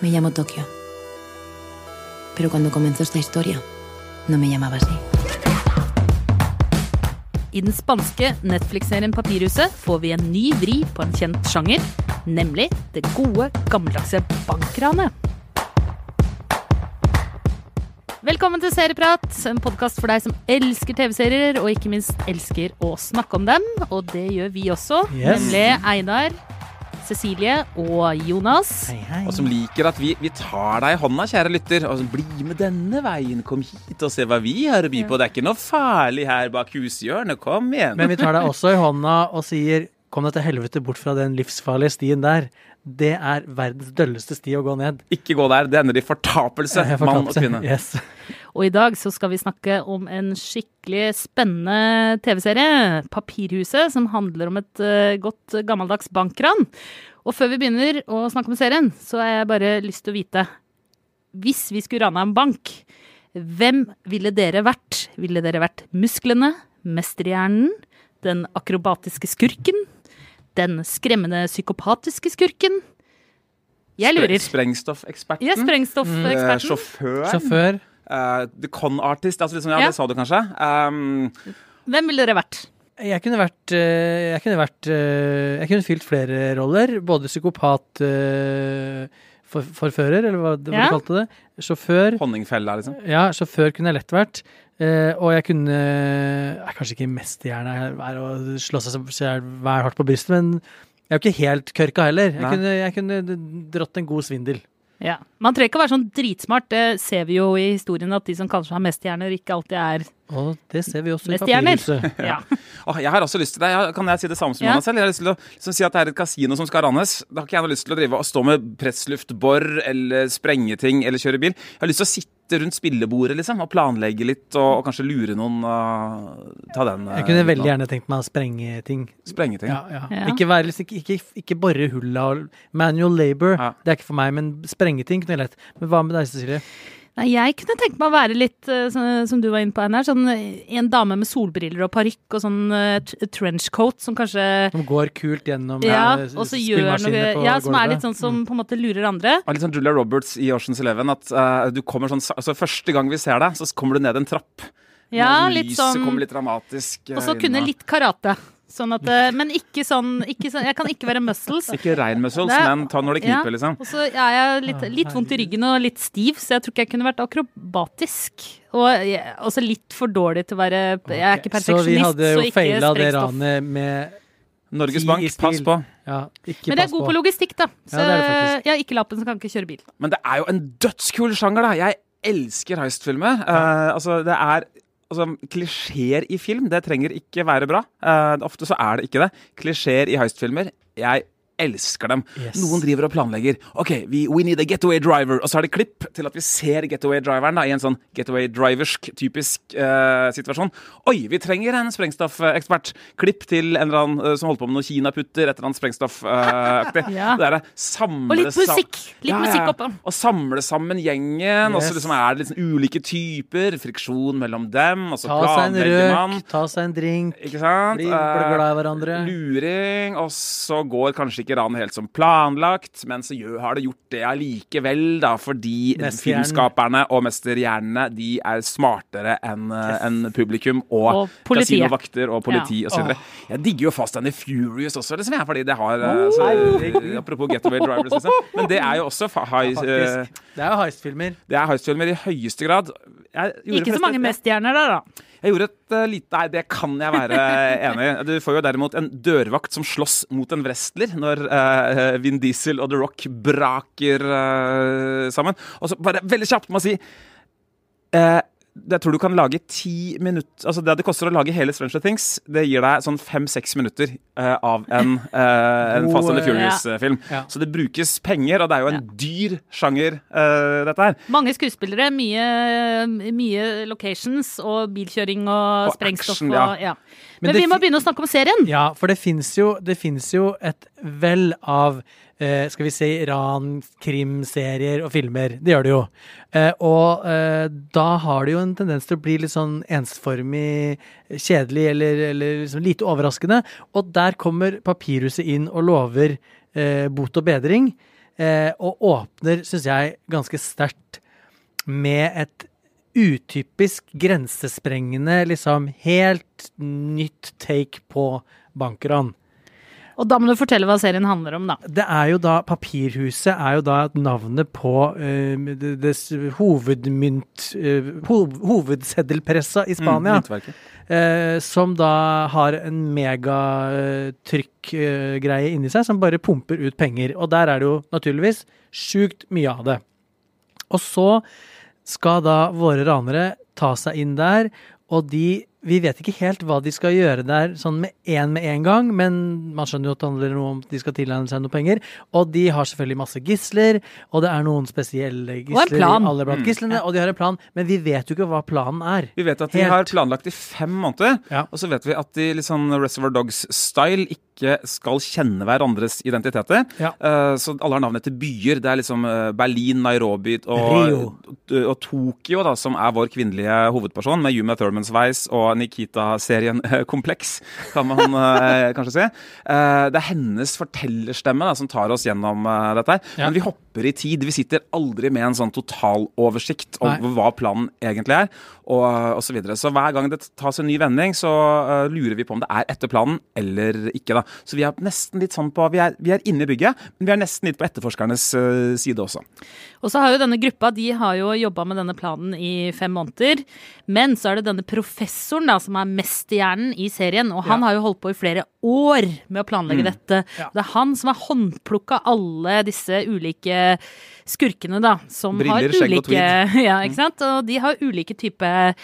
Me llamo Tokio. Pero cuando comenzó esta historia, no me llamaba así. I den spanske Netflix-serien Papirhuset får vi en ny vri på en kjent sjanger, nemlig det gode, gammeldagse bankranet. Velkommen til Serieprat, en podkast for deg som elsker TV-serier, og ikke minst elsker å snakke om dem. Og det gjør vi også, Yes. nemlig Einar, Cecilie og Jonas. Hei, hei. Og som liker at vi, vi tar deg i hånda, kjære lytter. Og som, bli med denne veien. Kom hit og se hva vi har å by på. Det er ikke noe farlig her bak hushjørnet. Kom igjen. Men vi tar deg også i hånda og sier kom deg til helvete bort fra den livsfarlige stien der. Det er verdens dølleste sti å gå ned. Ikke gå der. Det ender i fortapelse, fortapelse. mann og kvinne. Yes. Og i dag så skal vi snakke om en skikkelig spennende TV-serie, Papirhuset, som handler om et uh, godt gammeldags bankran. Og før vi begynner å snakke om serien, så har jeg bare lyst til å vite Hvis vi skulle rane en bank, hvem ville dere vært? Ville dere vært musklene, mesterhjernen, den akrobatiske skurken, den skremmende psykopatiske skurken? Jeg lurer. Sprengstoffeksperten. Ja, Eh, sprengstoffeksperten. Sjåføren. Sjåfør. Eh, the con artist. Altså liksom, ja, Ja. det sa du kanskje. Um, Hvem ville dere vært? Jeg kunne vært eh, Jeg kunne vært eh, Jeg kunne fylt flere roller. Både psykopat for, forfører, eller hva, hva Ja. du kalte det. Sjåfør. honningfella, liksom. Ja, sjåfør kunne jeg lett vært. Eh, og jeg kunne eh, Kanskje ikke mesterhjerne er å slå seg selv hardt på brystet, men jeg er jo ikke helt kørka heller. Jeg kunne, jeg kunne dratt en god svindel. Ja. Man trenger ikke å være sånn dritsmart. Det ser vi jo i historien at de som kanskje har mestehjerner, ikke alltid er Og det ser vi også i Papirhuset. ja. Åh, jeg har også lyst til det. Jeg, kan jeg si det samme som Ja. Jonas selv? Jeg har lyst til å liksom, si at det er et kasino som skal rannes. Da har ikke jeg noe lyst til å drive og stå med pressluftbor eller sprenge ting eller kjøre bil. Jeg har lyst til å sitte rundt spillebordet liksom, og planlegge litt og, og kanskje lure noen Uh, ta den. Uh, Jeg kunne veldig gjerne tenkt meg å sprenge ting. Sprenge ting. Ja, ja. Ja. Ikke, være, liksom, ikke, ikke, ikke bore hulla og manual labor. Ja. Det er ikke for meg, men sprenge ting kunne jeg lett. Men hva med deg, Cecilie? Nei, jeg kunne tenkt meg å være litt, eh, sånn- som du var inne på, Einar, sånn eh, en dame med solbriller og parykk og sånn eh, trenchcoat som kanskje Som går kult gjennom ja, eh, og så gjør spillmaskiner noe på Ja, som er litt sånn som på en måte lurer andre. Og litt sånn Julia Roberts i Oceans Eleven. At uh, du kommer sånn altså Første gang vi ser deg, så kommer du ned en trapp. Ja, litt lyset sånn kommer litt dramatisk. Og så kunne litt karate. Sånn at, eh, men ikke sånn, ikke sånn Jeg kan ikke være muscles. Ikke rein muscles, Det er- men ta når det Ja. kniper, liksom. Og så er jeg litt, litt vondt i ryggen og litt stiv, så jeg tror ikke jeg kunne vært akrobatisk. Og jeg, også litt for dårlig til å være Jeg er ikke perfeksjonist, Så vi hadde jo feila det ranet med Norges Bank, pass på. Ja, ikke Men jeg er god på logistikk, da. Så Ja, det det jeg har ikke lappen, så kan ikke kjøre bil. Men det er jo en dødskul sjanger, da. Jeg elsker heistfilmer. Eh, altså, det er altså, Klisjeer i film, det trenger ikke være bra. Uh, ofte så er det ikke det. Klisjeer i heistfilmer, jeg elsker dem. Yes. Noen driver og planlegger. OK, we, we need a getaway driver. Og så er det klipp til at vi ser getaway-driveren da, i en sånn getaway-driversk typisk eh, situasjon. Oi, vi trenger en sprengstoffekspert. Klipp til en eller annen eh, som holder på med noen kinaputter, et eller annet sprengstoffaktig. Ja. Det er det samle Og litt musikk! Litt Ja, ja, musikk oppå. Og samle sammen gjengen. Og så liksom er det sånn ulike typer. Friksjon mellom dem. Og så Ta planlegger man. ta seg en drink, Ikke sant? bli, Eh, glad i hverandre. Luring, og så går kanskje ikke ranet helt som planlagt, men så har det gjort det allikevel, da, fordi filmskaperne og mesterhjernene de er smartere enn eh, enn publikum og, Og kasinovakter og politi Ja. osv. Jeg digger jo Fast and the Furious også, liksom, jeg, fordi det har oh. så, Apropos Getaway Drivers, liksom. Men det er jo også high, ja, Det er jo heistfilmer. det er heistfilmer i høyeste grad. Ikke så mange mestehjerner der, da. jeg gjorde et uh, lite Nei, det kan jeg være enig i. Du får jo derimot en dørvakt som slåss mot en wrestler når uh, Vin Diesel og The Rock braker uh, sammen. Og så bare veldig kjapt må jeg si eh, jeg tror du kan lage ti minutter Altså Det det koster å lage hele Stranger Things, det gir deg sånn fem-seks minutter uh, av en, uh, en Fast and the Furious-film. Ja. Så det brukes penger, og det er jo en dyr sjanger, uh, dette her. Mange skuespillere, mye, mye locations og bilkjøring og, Og sprengstoff. action, og, ja. Men Men, vi må begynne å snakke om serien. Ja, for det fins jo, jo et vell av eh, skal vi si ran, krimserier og filmer. Det gjør det jo. Eh, og eh, da har det jo en tendens til å bli litt sånn ensformig, kjedelig eller, eller liksom lite overraskende. Og der kommer Papirhuset inn og lover eh, bot og bedring. eh, og åpner, syns jeg, ganske sterkt med et utypisk grensesprengende, liksom helt nytt take på bankran. Og da må du fortelle hva serien handler om, da. Det er jo da Papirhuset er jo da navnet på uh, det, det hovedmynt uh, hov, Hovedseddelpressa i Spania. Mm, eh, som da har en megatrykkgreie inni seg som bare pumper ut penger. Og der er det jo naturligvis sjukt mye av det. Og så skal da våre ranere ta seg inn der, og de Vi vet ikke helt hva de skal gjøre der sånn med én med en gang, men man skjønner jo at det handler noe om at de skal tilegne seg noe penger. Og de har selvfølgelig masse gisler, og det er noen spesielle gisler alle blant Mm. gislene, og de har en plan, men vi vet jo ikke hva planen er. Vi vet at de Helt. har planlagt i fem måneder, Ja. og så vet vi at de litt sånn Reservoir Dogs-style ikke skal kjenne hverandres identiteter. Ja. Uh, så alle har navn etter byer. Det er liksom eh, Berlin, Nairobi og, og, og Tokyo, da, som er vår kvinnelige hovedperson, med Yuma Thurmans Weiss og Nikita-serien Kompleks, kan man eh, kanskje si. Eh, det er hennes fortellerstemme da, som tar oss gjennom eh, dette. her. Ja. Men vi hopper i tid. Vi sitter aldri med en sånn totaloversikt over Nei. hva planen egentlig er, og, og så videre. Så hver gang det tas en ny vending, så lurer vi på om det er etter planen eller ikke. da. Så vi er nesten litt sånn på Vi er, vi er inne i bygget, men vi er nesten litt på etterforskernes side også. Og så har jo denne gruppa de har jo jobba med denne planen i fem måneder. Men så er det denne professoren da, som er mesterhjernen i serien. Og han Ja. har jo holdt på i flere år med å planlegge dette. Ja. Det er han som har håndplukka alle disse ulike skurkene, da. Som Briller, har skjegg og tweed. Ja, ikke sant. Og de har ulike typer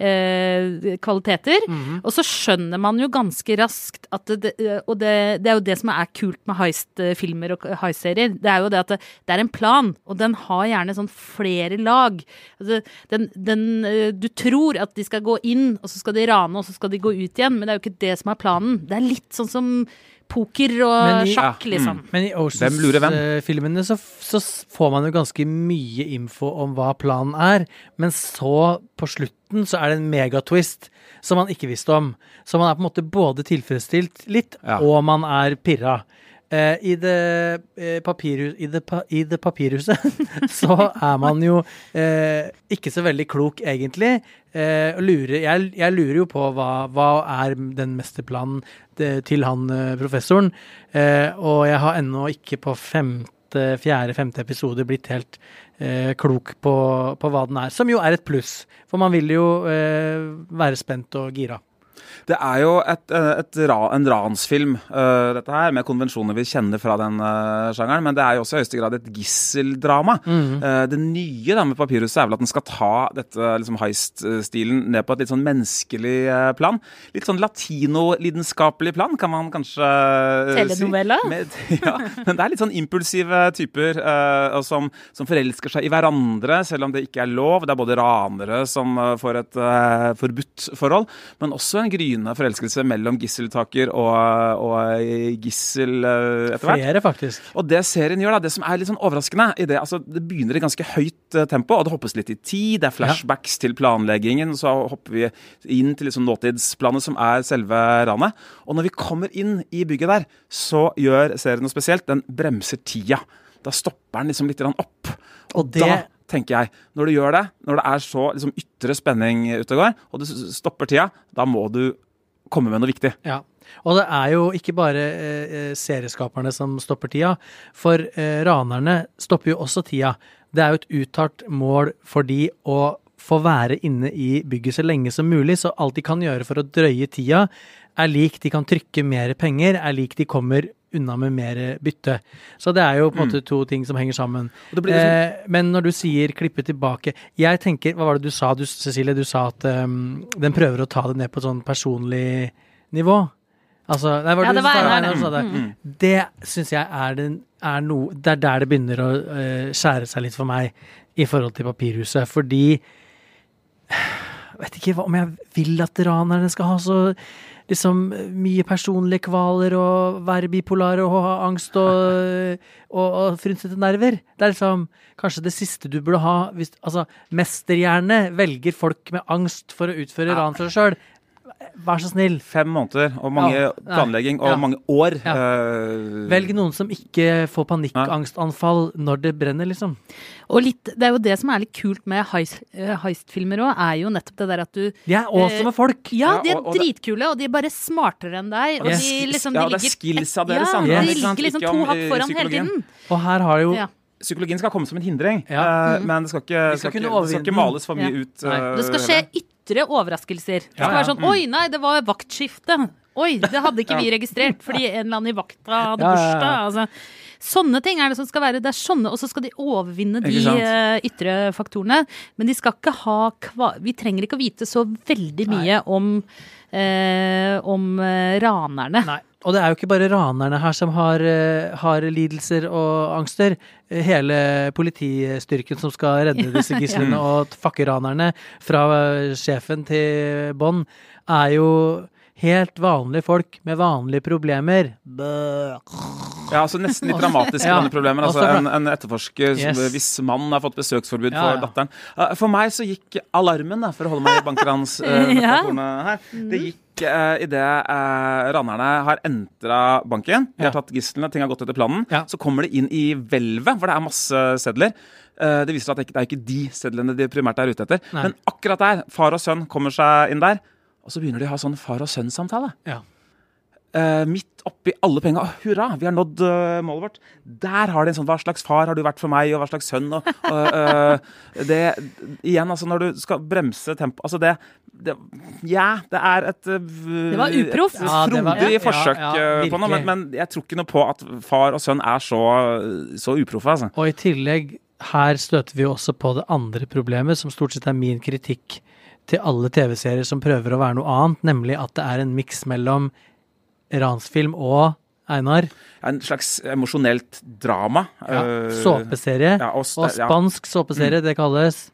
eh, kvaliteter. Mhm. Og så skjønner man jo ganske raskt at det, Og det, det er jo det som er kult med heist-filmer og heist-serier. Det er jo det at det, det er en plan, og den har gjerne sånn flere lag. Altså, den, den, eh, du tror at de skal gå inn, og så skal de rane, og så skal de gå ut igjen, men det er jo ikke det som er planen. Det er litt sånn som poker og i- sjakk, Ja, liksom. Men i Oceans-filmene så, så får man jo ganske mye info om hva planen er, men så, på slutten, så er det en megatwist som man ikke visste om. Så man er på en måte både tilfredsstilt litt, Ja. og man er pirra. Eh, I det, eh, papirhus, i, det I det papirhuset så er man jo eh, ikke så veldig klok, egentlig. Eh, lurer, jeg, jeg lurer jo på hva, hva er den mesterplanen det, til han eh, professoren. Eh, og jeg har ennå ikke på femte, fjerde, femte episode blitt helt eh, klok på, på hva den er. Som jo er et pluss, for man vil jo eh, være spent og gira. Det er jo et, et, et en ransfilm, uh, dette her, med konvensjoner vi kjenner fra den uh, sjangeren. Men det er jo også i høyeste grad et gisseldrama. Eh, det nye da med Papirhuset er vel at den skal ta dette liksom heist-stilen ned på et litt sånn menneskelig eh, plan. Litt sånn latino-lidenskapelig plan, kan man kanskje eh, Si. Med, ja, men det er litt sånn impulsive typer eh, som, som forelsker seg i hverandre, selv om det ikke er lov. Det er både ranere som eh, får et eh, forbudt forhold, men også en gryende forelskelse mellom gisseltaker og, og gissel eh, etter hvert. Flere, faktisk. Og det serien gjør, da, det som er litt sånn overraskende i det, altså Det begynner i ganske høyt eh, tempo, og det hoppes litt i tid. Det er flashbacks til planleggingen, så hopper vi inn til liksom nåtidsplanet, som er selve ranet. Og når vi kommer inn i bygget der, så gjør serien noe spesielt. Den bremser tida. Da stopper den liksom litt opp. Og det- da tenker jeg, når du gjør det, når det er så liksom, ytre spenning ute og går, og du stopper tida, da må du komme med noe viktig. Ja. Og det er jo ikke bare eh, eh, serieskaperne som stopper tida, for eh, ranerne stopper jo også tida. Det er jo et uttalt mål for de å få være inne i bygget så lenge som mulig, så alt de kan gjøre for å drøye tida, er lik de kan trykke mer penger, er lik de kommer unna med mer bytte. Så det er jo på en måte to ting som henger sammen. Og det blir liksom- Eh, men når du sier klippe tilbake Jeg tenker, Hva var det du sa, du, Cecilie? Du sa at um, den prøver å ta det ned på et sånn personlig nivå. Altså, nei, var Ja, det du var sa- Einar, nei, sa det. Mm. Det syns jeg er, den, er noe Det er der det begynner å uh, skjære seg litt for meg i forhold til Papirhuset. Fordi Jeg vet ikke hva- om jeg vil at ranerne skal ha så liksom mye personlige kvaler og være bipolare og ha angst og, og, og frynsete nerver. Det er liksom kanskje det siste du burde ha hvis Altså, mesterhjerne velger folk med angst for å utføre ran for seg sjøl. Vær så snill. Fem måneder og mange Ja, planlegging og ja. mange år. Ja. eh, Velg noen som ikke får panikkangstanfall når det brenner, liksom. Og litt, det er jo det som er litt kult med heist, eh, heistfilmer òg, er jo nettopp det der at du De er awesome folk. Ja, Ja, de er og- og dritkule, og de er bare smartere enn deg. Og Yes. de liksom, Ja, de det er ligger skillsa deres, Ja, de ligger liksom to hakk eh, foran hele tiden. Og her har jo Ja. Psykologien skal komme som en hindring, Ja. eh, Mm. men det skal ikke, skal skal ikke, det skal ikke males for mye ut. Eh, Det skal skje heller. Ytre overraskelser. Det skal være sånn Oi, nei, det var vaktskifte. Oi, det hadde ikke vi registrert fordi en eller annen i vakta hadde bursdag. Altså, sånne ting er det som skal være. Det er sånne, Og så skal de overvinne de eh, ytre faktorene. Men de skal ikke ha Vi trenger ikke å vite så veldig mye om, eh, om eh, ranerne. Nei. Og det er jo ikke bare ranerne her som har, eh, har lidelser og angster. Hele politistyrken som skal redde disse gislene og fakke ranerne, fra sjefen til bånn, er jo helt vanlige folk med vanlige problemer. Ja, altså Nesten litt dramatiske Ja. denne problemer. Altså, en, en etterforsker som- Yes. hvis mannen har fått besøksforbud Ja, for ja. datteren. Eh, For meg så gikk alarmen, da, for å holde meg i bankerans uh, Ja. her. Det gikk uh, idet uh, ranerne har entra banken. De har Ja. tatt gislene, ting har gått etter planen. Ja. Så kommer de inn i hvelvet, for det er masse sedler. Eh, det viser at det ikke det er ikke de sedlene de primært er ute etter. Nei. Men akkurat der, far og sønn kommer seg inn der, og så begynner de å ha sånn far og sønn-samtale. Ja. Uh, midt oppi alle penga. Oh, hurra, vi har nådd uh, målet vårt. Der har de en sånn Hva slags far har du vært for meg, og hva slags sønn? Og, uh, eh, det Igjen, altså, når du skal bremse tempoet Altså, det, det Ja, det er et uh, Det var uproft. Ja, det var- frodig ja, forsøk ja, ja, på noe, men, men jeg tror ikke noe på at far og sønn er så, så uproffe, altså. Og i tillegg, her støter vi også på det andre problemet, som stort sett er min kritikk til alle TV-serier som prøver å være noe annet, nemlig at det er en miks mellom ransfilm og Einar. En slags emosjonelt drama. Ja, eh, såpeserie. ja, og, Og spansk såpeserie, det kalles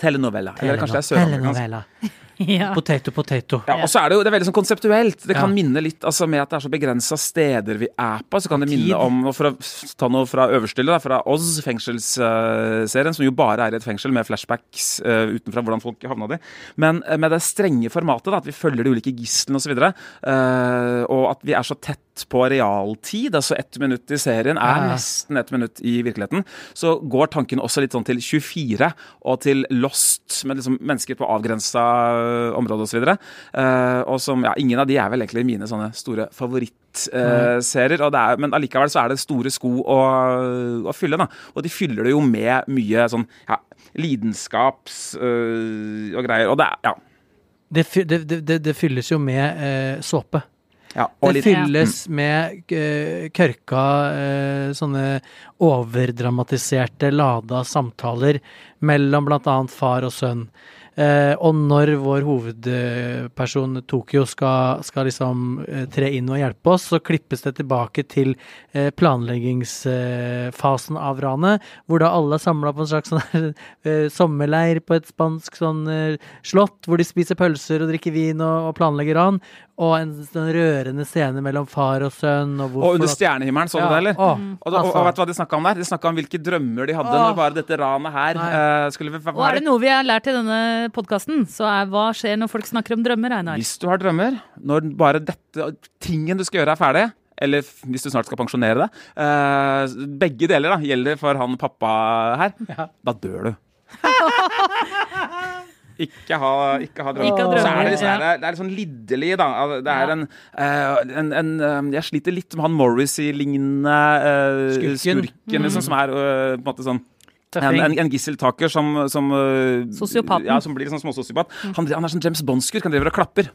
Telenovella. Eller kanskje det er søramerikansk. Ja. Potato, potato. Ja, og så er det jo det er veldig sånn konseptuelt. Det kan Ja. minne litt altså med at det er så begrensa steder vi er på. Så kan det minne om For å ta noe fra øverstille, da, fra Oz, fengselsserien, som jo bare er i et fengsel med flashbacks uh, utenfra hvordan folk havna der. Men uh, med det strenge formatet, da, at vi følger de ulike gislene osv., uh, og at vi er så tett på realtid, altså ett minutt i serien er nesten ett minutt i virkeligheten, så går tanken også litt sånn til 24 og til Lost, med liksom mennesker på avgrensa område osv. Uh, og som, ja, ingen av de er vel egentlig mine sånne store favorittserier. uh, det er, men allikevel så er det store sko å, å fylle, da. Og de fyller det jo med mye sånn ja, lidenskaps uh, og greier. Og det er ja. Det, det, det, det fylles jo med eh, såpe. Ja Det fylles med uh, kørka uh, sånne overdramatiserte, lada samtaler mellom annet far og sønn. Uh, og når vår hovedperson Tokyo skal, skal liksom tre inn og hjelpe oss, så klippes det tilbake til planleggingsfasen av ranet, hvor da alle er samla på en slags sånn sommerleir på et spansk sånn slott, hvor de spiser pølser og drikker vin og, og planlegger ran. Og en sånn rørende scene mellom far og sønn. Og, og under stjernehimmelen, så du Ja, det, eller? å, Og, da, og, altså. og vet du hva de snakka om der? De snakka om hvilke drømmer de hadde Åh. når bare dette ranet her eh, skulle være Og er det noe vi har lært i denne podkasten, så er hva skjer når folk snakker om drømmer, Einar? Hvis du har drømmer, når bare dette tingen du skal gjøre, er ferdig eller hvis du snart skal pensjonere deg. Eh, begge deler da, gjelder for han pappa her. Ja. Da dør du. Ikke ha, ikke ha drømmer. Ikke ha Så er det, liksom, ja. det, er, det er litt sånn lidderlig, da. Altså, Det er en, eh, en, en eh, Jeg sliter litt med han Morrissey-lignende uh, Skurken. skurken, liksom, som er på en måte sånn en, en, en gisseltaker som, som Sosiopaten. Ja, som blir sånn småsosiopat. Han, han er sånn James Bond-skurk. Han driver og klapper.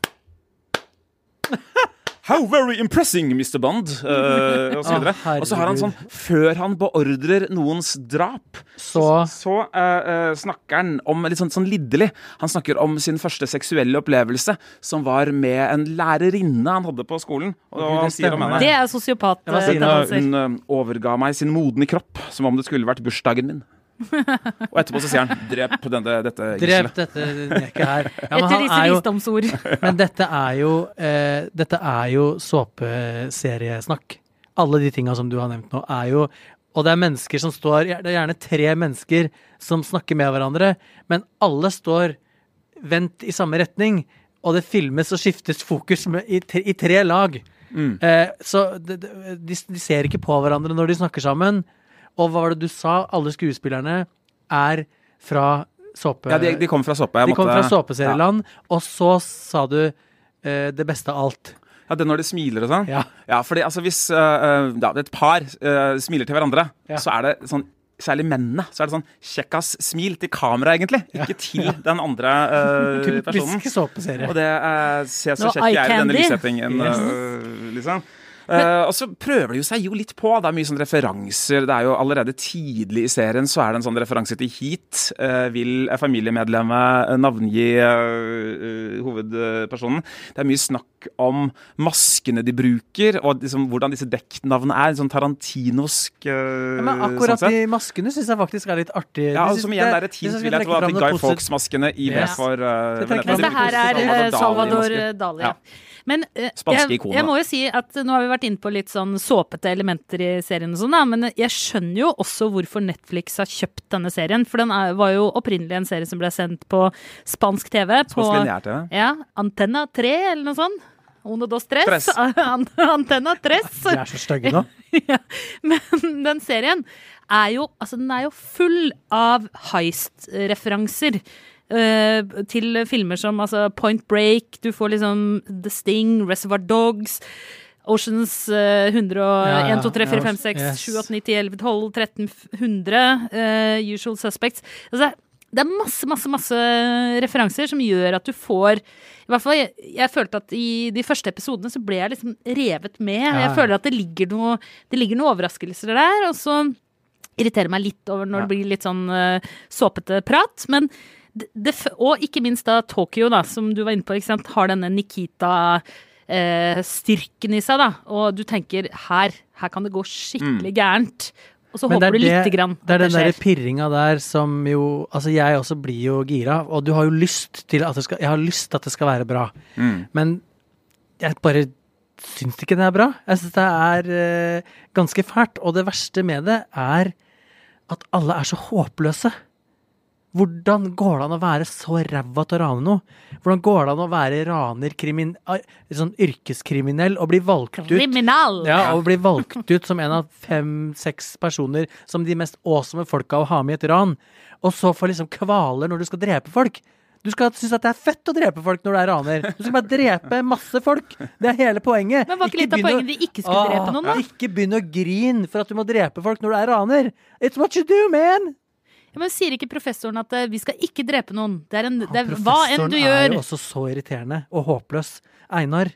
How very impressing, Mr. Bond! Uh, og så videre. Å, og så har han sånn Før han beordrer noens drap, Så så uh, uh, snakker han om litt sånn, sånn lidderlig. Han snakker om sin første seksuelle opplevelse, som var med en lærerinne han hadde på skolen. Og det han sier om henne Det er sosiopat. sier hun, overga meg sin modne kropp, som om det skulle vært bursdagen min. Og etterpå så sier han 'drep denne, dette Drep gisselet'. dette neket her. Ja, men, Etter disse jo, visdomsord. men dette er jo eh, Dette er jo såpeseriesnakk. Alle de tinga som du har nevnt nå, er jo Og det er mennesker som står Det er gjerne tre mennesker som snakker med hverandre, men alle står vendt i samme retning. og det filmes og skiftes fokus med, i, tre, i tre lag. Mm. Eh, så de, de, de ser ikke på hverandre når de snakker sammen. Og hva var det du sa? Alle skuespillerne er fra såpe... Ja, de, de kom fra såpe. Jeg de kom måtte- fra såpeserieland. Og så sa du eh, det beste av alt. Ja, det når de smiler og sånn? Ja. Ja, fordi altså hvis øh, ja, et par uh, smiler til hverandre, Ja. så er det sånn Særlig mennene. Så er det sånn kjekkas-smil til kamera, egentlig. Ikke til den andre uh, personen. Typisk såpeserie. Og det uh, ser så Noe kjekk jeg er i denne lyssettingen, Yes. liksom. Eh, og så prøver de jo seg jo litt på. Det er mye sånn referanser. Det er jo Allerede tidlig i serien så er det en sånn referanse til Heat. Uh, vil familiemedlemmet eh, navngi uh, hovedpersonen. Det er mye snakk om maskene de bruker, og liksom, hvordan disse dekknavnene er. Sånn tarantinosk uh, Ja, men akkurat de maskene syns jeg faktisk er litt artig. ja, og som igjen er et hint vil jeg tro til Guy. Fawkes-maskene i Yes. for uh, Det det her er Salvador Dali-masker. Ja. Men jeg, jeg må jo si at nå har vi vært inne på litt sånn såpete elementer i serien og sånn, men jeg skjønner jo også hvorfor Netflix har kjøpt denne serien. For den er, var jo opprinnelig en serie som ble sendt på spansk TV. På lineær-TV. ja, Antenna 3, eller noe sånt. Uno, dos, tres. Tres. Antenna tres. De er så stygge nå. ja. Men den serien er jo, altså, den er jo full av heist-referanser. Uh, til filmer som altså, Point Break, du får liksom The Sting, Reservoir Dogs, Oceans eh, 100 og Ja, ja. 1, 2, 3, 4, 5, 6, Yes. 7, 8, 9, 10, 11, 12, 13, 100. Uh, usual Suspects. Altså, det er masse, masse, masse referanser som gjør at du får i hvert fall, jeg, jeg følte at i de første episodene så ble jeg liksom revet med. Ja. Jeg føler at det ligger noe, det ligger noen overraskelser der, og så irriterer meg litt over når Ja. det blir litt sånn uh, såpete prat. Men det, det, og ikke minst da Tokyo, da, som du var inne på, ikke sant, har denne Nikita-styrken i seg, da. Og du tenker her, her kan det gå skikkelig gærent. Og så Men er håper du det- lite grann Det er den det der pirringa der som jo Altså, jeg også blir jo gira, og du har jo lyst til at det skal Jeg har lyst til at det skal være bra, Mm. men jeg bare syns ikke det er bra. Jeg syns det er eh, ganske fælt, og det verste med det er at alle er så håpløse. Hvordan går det an å være så ræva til å rane noe? Hvordan går det an å være raner, krimin, ah, sånn yrkeskriminell, og bli valgt ut Kriminal! ja, og bli valgt ut som en av fem-seks personer som de mest awesome folka å ha med i et ran. Og så få liksom kvaler når du skal drepe folk. Du skal synes at det er fett å drepe folk når du er raner. Du skal bare drepe masse folk. Det er hele poenget. Men var ikke litt av poenget de ikke skulle drepe noen, da? Ikke begynn å grine for at du må drepe folk når du er raner. It's what you do, man! Men Sier ikke professoren at eh, vi skal ikke drepe noen? Det er, en, det er hva enn du gjør. professoren er jo også så irriterende og håpløs. Einar.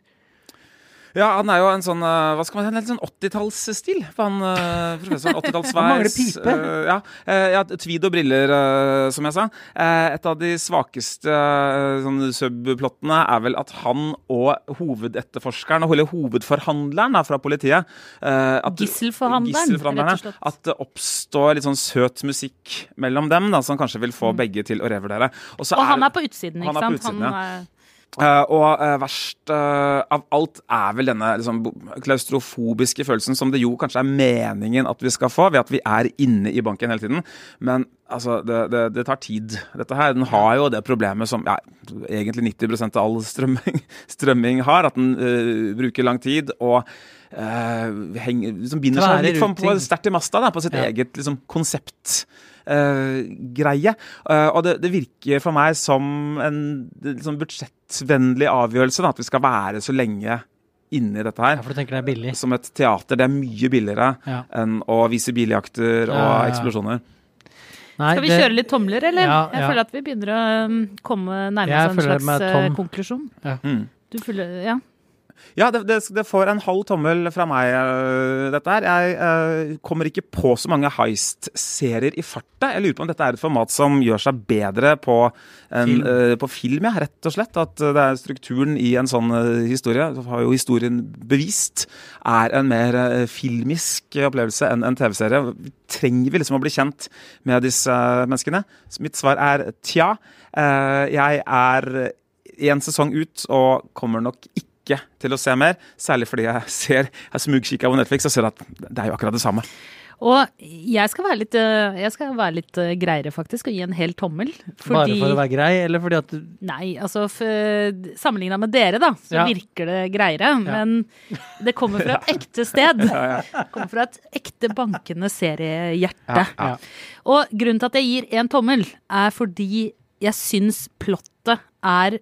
Ja, han er jo en sånn eh, Hva skal man si, en litt sånn 80-tallsstil på han uh, professoren. 80-tallssveis. Han mangler pipe. eh, ja, eh, ja, tweed og briller, eh, som jeg sa. Eh, et av de svakeste uh, sånn subplottene er vel at han og hovedetterforskeren, eller hovedforhandleren da, fra politiet eh, at, Gisselforhandleren, rett og slett. At det oppstår litt sånn søt musikk mellom dem, da, som kanskje vil få begge til å revurdere. Og, så Mm. Og han er på utsiden, ikke Han ikke er på utsiden, han ja. Eh, og uh, verst uh, av alt er vel denne liksom, klaustrofobiske følelsen som det jo kanskje er meningen at vi skal få, ved at vi er inne i banken hele tiden. Men altså, det, det, det tar tid, dette her. Den har jo det problemet som ja, egentlig 90 av all strømming, strømming har, at den bruker lang tid. og eh, henger, liksom binder seg litt for, på, sterkt i masta da, på sitt Ja. eget liksom, konsept. Uh, greie. Uh, og det, det virker for meg som en liksom, budsjettvennlig avgjørelse. Da, at vi skal være så lenge inni dette Ja, her. for du tenker det er billig. Som et teater. Det er mye billigere Ja. enn å vise biljakter og Ja, ja, ja. eksplosjoner. Nei, Skal vi det- kjøre litt tomler, eller? Ja, Jeg føler at vi begynner å um, komme nærmest en slags konklusjon. Mm. Du føler, ja. Ja, det, det, det får en halv tommel fra meg, uh, dette her. Jeg uh, kommer ikke på så mange heist-serier i farta. Jeg lurer på om dette er et format som gjør seg bedre på, en, Film. Uh, på film, ja, rett og slett. At det er strukturen i en sånn historie, så har jo historien bevist, er en mer filmisk opplevelse enn en TV-serie. Trenger vi liksom å bli kjent med disse menneskene? Så mitt svar er tja. Jeg er én sesong ut og kommer nok ikke til å se mer. Særlig fordi jeg ser Jeg smugkikker på Netflix og ser at det er jo akkurat det samme. Og jeg skal være litt, eh, jeg skal være litt eh, greiere, faktisk, og gi en hel tommel. Bare for å være grei, eller fordi at du Nei, altså sammenligna med dere, da, så Ja. virker det greiere. Men det kommer fra et ekte sted. Det kommer fra et ekte bankende seriehjerte. Ja. Og grunnen til at jeg gir en tommel, er fordi jeg syns plottet er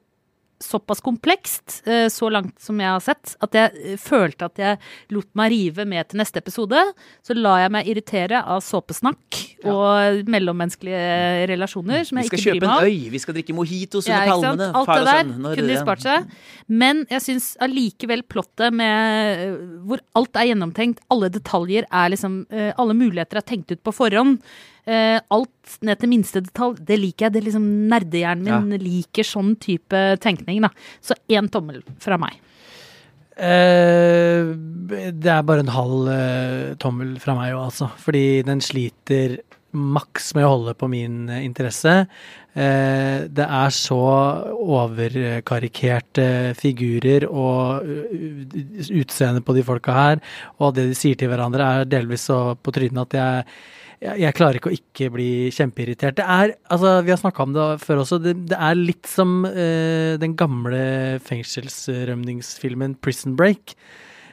såpass komplekst, eh, så langt som jeg har sett, at jeg eh, følte at jeg lot meg rive med til neste episode. Så la jeg meg irritere av såpesnakk og mellommenneskelige relasjoner som jeg ikke ikke bryr Vi meg om. en øy, vi skal drikke mojitos under ja, palmene. Alt det der sønn, kunne de spart seg. Men jeg syns allikevel plottet med eh, hvor alt er gjennomtenkt, alle detaljer er liksom eh, Alle muligheter er tenkt ut på forhånd. Eh, alt ned til minste detalj, det liker jeg. Det liksom Nerdehjernen min liker sånn type tenkning, da. Så én tommel fra meg. Eh, det er bare en halv eh, tommel fra meg òg, altså. Fordi den sliter maks med å holde på min eh, interesse. Eh, det er så overkarikerte figurer og uh, utseende på de folka her, og det de sier til hverandre er delvis så på trynet at jeg jeg, jeg klarer ikke å ikke bli kjempeirritert. Det er, altså Vi har snakka om det før også. Det, det er litt som eh, den gamle fengselsrømningsfilmen 'Prison Break'.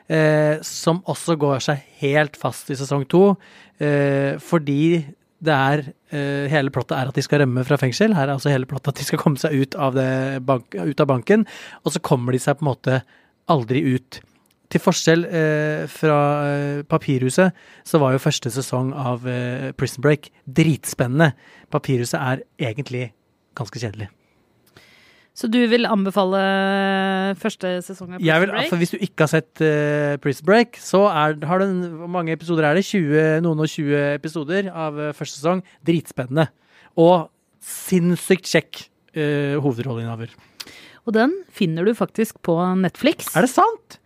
Eh, som også går seg helt fast i sesong to. Eh, fordi det er eh, Hele plottet er at de skal rømme fra fengsel. Her er altså hele plottet at de skal komme seg ut av, bank, ut av banken. Og så kommer de seg på en måte aldri ut. Til forskjell eh, fra eh, Papirhuset, så var jo første sesong av eh, Prison Break dritspennende. Papirhuset er egentlig ganske kjedelig. Så du vil anbefale første sesong av Jeg vil, Prison Break? Altså, hvis du ikke har sett uh, Prison Break, så er, har du Hvor mange episoder er det? 20, noen og 20 episoder av uh, første sesong. Dritspennende. Og sinnssykt kjekk uh, hovedrolleinnehaver. Og den finner du faktisk på Netflix. Er det sant?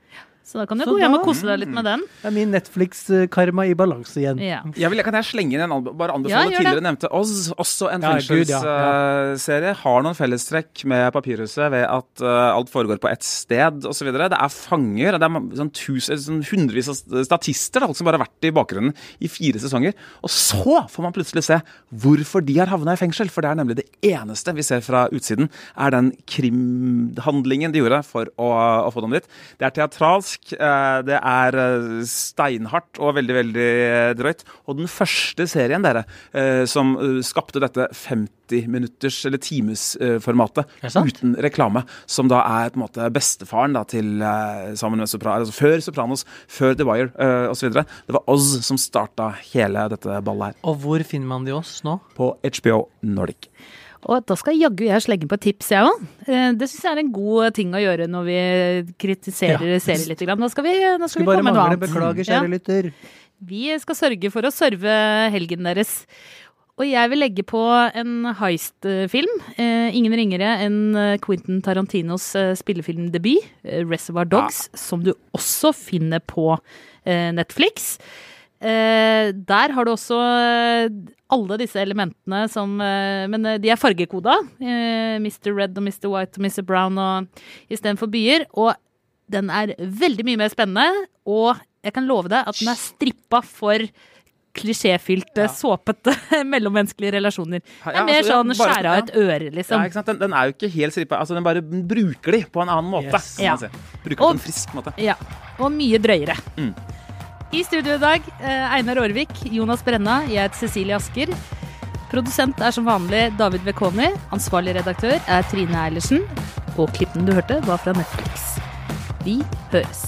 Så da kan du Så gå hjem da- og kose deg litt med den. Det er min Netflix-karma i balanse igjen. Ja. Jeg vil, kan jeg slenge inn en bare anbefale Ja, tidligere nevnte Oz, også en Ja, fengselsserie. ja. Har noen fellestrekk med Papirhuset ved at uh, alt foregår på ett sted osv. Det er fanger, det er sånn, tusen, sånn hundrevis av statister da, som bare har vært i bakgrunnen i fire sesonger. Og så får man plutselig se hvorfor de har havna i fengsel. For det er nemlig det eneste vi ser fra utsiden, er den krimhandlingen de gjorde for å, å få dem dit. Det er teatralsk, eh, det er eh, steinhardt og veldig, veldig eh, drøyt. Og den første serien, dere, som skapte dette 50-minutters- eller timesformatet uten reklame, som da er på en måte bestefaren da, til sammen med Sopranos, altså Før Sopranos, før The Wire uh, osv. Det var Oz som starta hele dette ballet her, Og hvor finner man de oss nå? på HBO Nordic. Og da skal jaggu jeg slenge på tips, jeg òg. Det syns jeg er en god ting å gjøre når vi kritiserer Ja. serier litt. Da skal vi, da skal vi komme med noe annet. Beklager, Ja. kjære lytter. Vi skal sørge for å serve helgen deres. Og jeg vil legge på en heist-film. Eh, ingen ringere enn eh, Quentin Tarantinos eh, spillefilmdebut, eh, 'Reservoir Dogs', som du også finner på eh, Netflix. Eh, der har du også eh, alle disse elementene som eh, Men de er fargekoda. Eh, Mr. Red og Mr. White og Mr. Brown og istedenfor byer. Og den er veldig mye mer spennende, og jeg kan love deg at den er strippa for klisjéfylte, såpete mellommenneskelige relasjoner. Det Ja, er mer altså, sånn ja, skjære av et øre, Ja, liksom. ikke sant? Den, den er jo ikke helt strippa. Altså, den bare bruker de på en annen måte. Yes. kan Ja. man si. Bruker Og- på en frisk måte. Ja, og mye drøyere. Mm. I studio i dag, eh, Einar Aarvik, Jonas Brenna, jeg heter Cecilie Asker. Produsent er som vanlig David Vekoni. Ansvarlig redaktør er Trine Eilertsen. Og klippen du hørte, var fra Netflix. Vi høres.